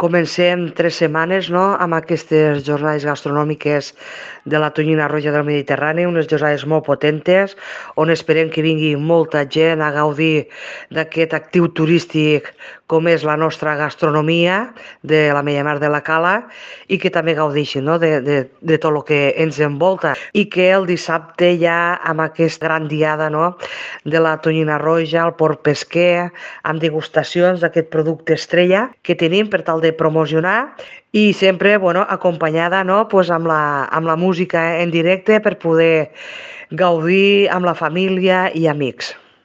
Comencem tres setmanes no, amb aquestes jornades gastronòmiques de la tonyina roja del Mediterrani, unes jornades molt potentes, on esperem que vingui molta gent a gaudir d'aquest actiu turístic com és la nostra gastronomia de la Mella Mar de la Cala i que també gaudeixin no? de, de, de tot el que ens envolta i que el dissabte ja amb aquesta gran diada no? de la tonyina roja, el port pesquer, amb degustacions d'aquest producte estrella que tenim per tal de promocionar i sempre bueno, acompanyada no? pues amb, la, amb la música en directe per poder gaudir amb la família i amics.